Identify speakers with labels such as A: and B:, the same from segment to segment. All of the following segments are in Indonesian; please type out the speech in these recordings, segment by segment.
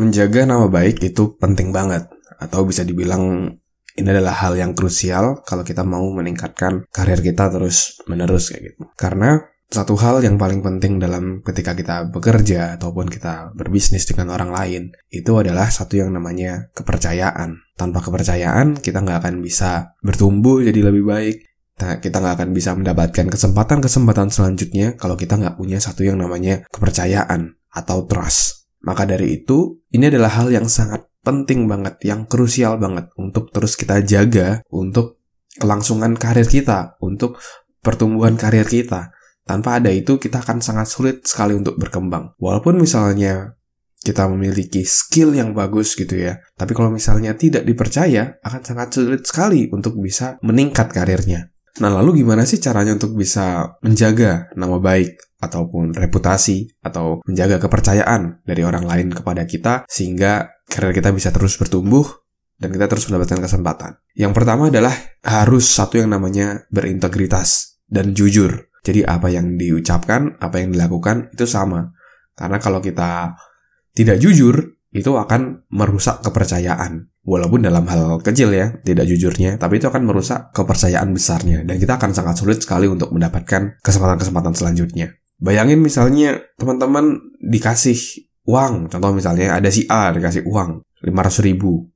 A: menjaga nama baik itu penting banget atau bisa dibilang ini adalah hal yang krusial kalau kita mau meningkatkan karir kita terus menerus kayak gitu. Karena satu hal yang paling penting dalam ketika kita bekerja ataupun kita berbisnis dengan orang lain itu adalah satu yang namanya kepercayaan. Tanpa kepercayaan kita nggak akan bisa bertumbuh jadi lebih baik. Kita nggak akan bisa mendapatkan kesempatan-kesempatan selanjutnya kalau kita nggak punya satu yang namanya kepercayaan atau trust. Maka dari itu, ini adalah hal yang sangat penting banget, yang krusial banget untuk terus kita jaga untuk kelangsungan karir kita, untuk pertumbuhan karir kita. Tanpa ada itu, kita akan sangat sulit sekali untuk berkembang. Walaupun misalnya kita memiliki skill yang bagus gitu ya, tapi kalau misalnya tidak dipercaya, akan sangat sulit sekali untuk bisa meningkat karirnya. Nah, lalu gimana sih caranya untuk bisa menjaga nama baik ataupun reputasi atau menjaga kepercayaan dari orang lain kepada kita sehingga karir kita bisa terus bertumbuh dan kita terus mendapatkan kesempatan. Yang pertama adalah harus satu yang namanya berintegritas dan jujur. Jadi apa yang diucapkan, apa yang dilakukan itu sama. Karena kalau kita tidak jujur, itu akan merusak kepercayaan. Walaupun dalam hal kecil ya, tidak jujurnya, tapi itu akan merusak kepercayaan besarnya. Dan kita akan sangat sulit sekali untuk mendapatkan kesempatan-kesempatan selanjutnya. Bayangin misalnya teman-teman dikasih uang, contoh misalnya ada si A dikasih uang 500 ribu,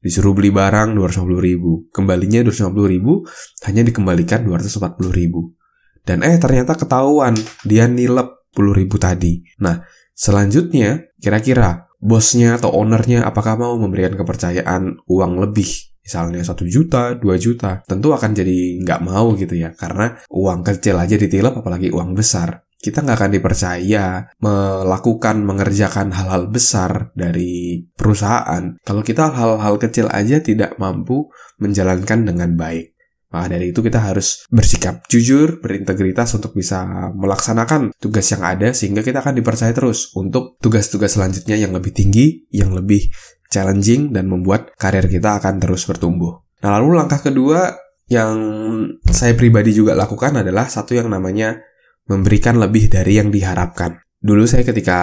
A: disuruh beli barang 250 ribu, kembalinya 250 ribu, hanya dikembalikan 240 ribu. Dan eh ternyata ketahuan dia nilep 10 ribu tadi. Nah, selanjutnya kira-kira bosnya atau ownernya apakah mau memberikan kepercayaan uang lebih? Misalnya satu juta, 2 juta, tentu akan jadi nggak mau gitu ya, karena uang kecil aja ditilep apalagi uang besar. Kita nggak akan dipercaya melakukan mengerjakan hal-hal besar dari perusahaan kalau kita hal-hal kecil aja tidak mampu menjalankan dengan baik. Maka dari itu kita harus bersikap jujur, berintegritas untuk bisa melaksanakan tugas yang ada sehingga kita akan dipercaya terus untuk tugas-tugas selanjutnya yang lebih tinggi, yang lebih challenging dan membuat karir kita akan terus bertumbuh. Nah, lalu langkah kedua yang saya pribadi juga lakukan adalah satu yang namanya memberikan lebih dari yang diharapkan. Dulu saya ketika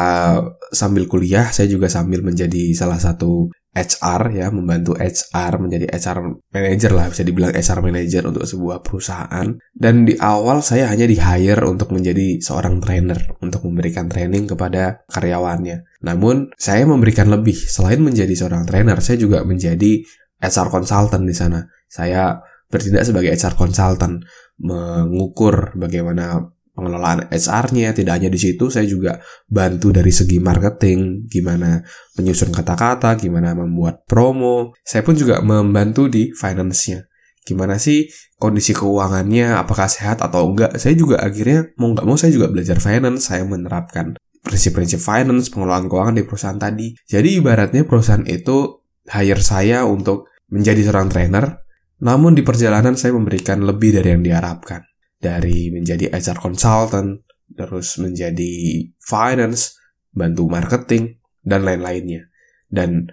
A: sambil kuliah, saya juga sambil menjadi salah satu HR ya, membantu HR menjadi HR manager lah, bisa dibilang HR manager untuk sebuah perusahaan. Dan di awal saya hanya di hire untuk menjadi seorang trainer, untuk memberikan training kepada karyawannya. Namun, saya memberikan lebih. Selain menjadi seorang trainer, saya juga menjadi HR consultant di sana. Saya bertindak sebagai HR consultant, mengukur bagaimana pengelolaan HR-nya. Tidak hanya di situ, saya juga bantu dari segi marketing, gimana menyusun kata-kata, gimana membuat promo. Saya pun juga membantu di finance-nya. Gimana sih kondisi keuangannya, apakah sehat atau enggak. Saya juga akhirnya, mau nggak mau saya juga belajar finance, saya menerapkan prinsip-prinsip finance, pengelolaan keuangan di perusahaan tadi. Jadi ibaratnya perusahaan itu hire saya untuk menjadi seorang trainer, namun di perjalanan saya memberikan lebih dari yang diharapkan dari menjadi HR consultant, terus menjadi finance, bantu marketing, dan lain-lainnya. Dan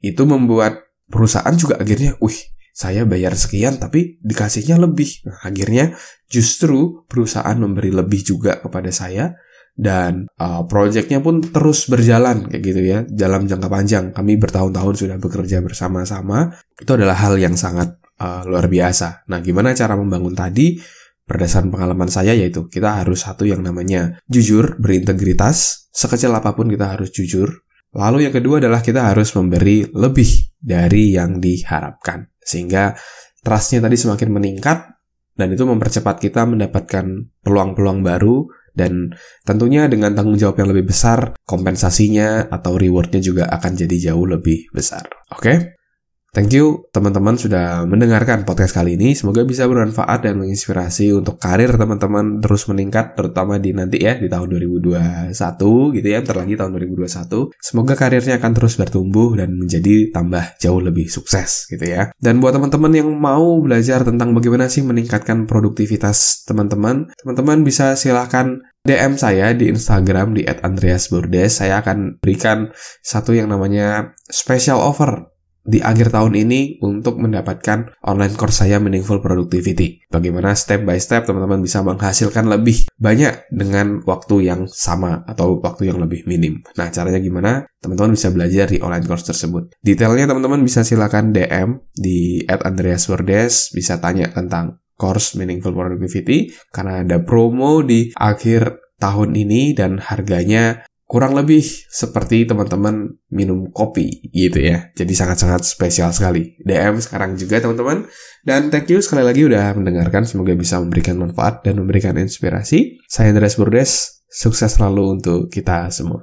A: itu membuat perusahaan juga akhirnya, wih, saya bayar sekian tapi dikasihnya lebih. Nah, akhirnya justru perusahaan memberi lebih juga kepada saya dan uh, proyeknya pun terus berjalan kayak gitu ya dalam jangka panjang. Kami bertahun-tahun sudah bekerja bersama-sama. Itu adalah hal yang sangat uh, luar biasa. Nah, gimana cara membangun tadi? Berdasarkan pengalaman saya yaitu kita harus satu yang namanya jujur, berintegritas, sekecil apa pun kita harus jujur. Lalu yang kedua adalah kita harus memberi lebih dari yang diharapkan. Sehingga trustnya tadi semakin meningkat dan itu mempercepat kita mendapatkan peluang-peluang baru dan tentunya dengan tanggung jawab yang lebih besar, kompensasinya atau rewardnya juga akan jadi jauh lebih besar. Oke? Okay? Thank you teman-teman sudah mendengarkan podcast kali ini. Semoga bisa bermanfaat dan menginspirasi untuk karir teman-teman terus meningkat terutama di nanti ya di tahun 2021 gitu ya, terlagi tahun 2021. Semoga karirnya akan terus bertumbuh dan menjadi tambah jauh lebih sukses gitu ya. Dan buat teman-teman yang mau belajar tentang bagaimana sih meningkatkan produktivitas teman-teman, teman-teman bisa silahkan DM saya di Instagram di @andreasburdes. Saya akan berikan satu yang namanya special offer di akhir tahun ini untuk mendapatkan online course saya Meaningful Productivity. Bagaimana step by step teman-teman bisa menghasilkan lebih banyak dengan waktu yang sama atau waktu yang lebih minim. Nah, caranya gimana? Teman-teman bisa belajar di online course tersebut. Detailnya teman-teman bisa silakan DM di @andreasverdes, bisa tanya tentang course Meaningful Productivity karena ada promo di akhir tahun ini dan harganya kurang lebih seperti teman-teman minum kopi gitu ya. Jadi sangat-sangat spesial sekali. DM sekarang juga teman-teman. Dan thank you sekali lagi udah mendengarkan. Semoga bisa memberikan manfaat dan memberikan inspirasi. Saya Andreas Burdes. Sukses selalu untuk kita semua.